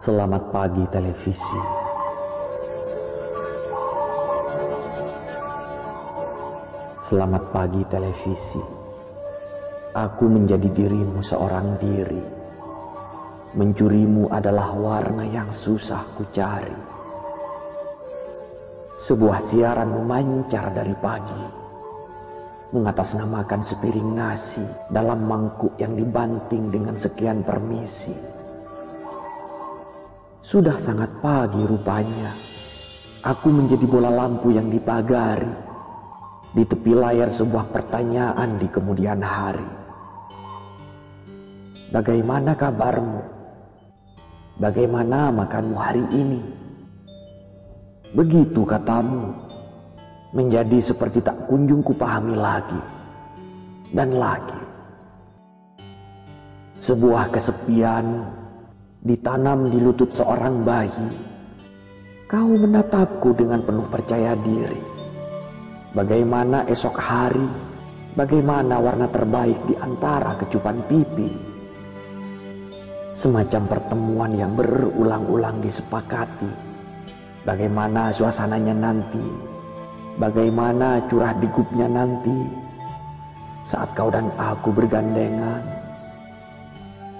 Selamat pagi televisi. Selamat pagi televisi. Aku menjadi dirimu seorang diri. Mencurimu adalah warna yang susah ku cari. Sebuah siaran memancar dari pagi. Mengatasnamakan sepiring nasi dalam mangkuk yang dibanting dengan sekian permisi. Sudah sangat pagi rupanya. Aku menjadi bola lampu yang dipagari. Di tepi layar sebuah pertanyaan di kemudian hari. Bagaimana kabarmu? Bagaimana makanmu hari ini? Begitu katamu, menjadi seperti tak kunjung kupahami lagi dan lagi. Sebuah kesepian ditanam di lutut seorang bayi. Kau menatapku dengan penuh percaya diri. Bagaimana esok hari, bagaimana warna terbaik di antara kecupan pipi. Semacam pertemuan yang berulang-ulang disepakati. Bagaimana suasananya nanti, bagaimana curah digupnya nanti saat kau dan aku bergandengan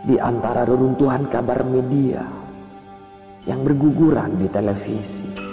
di antara reruntuhan kabar media yang berguguran di televisi.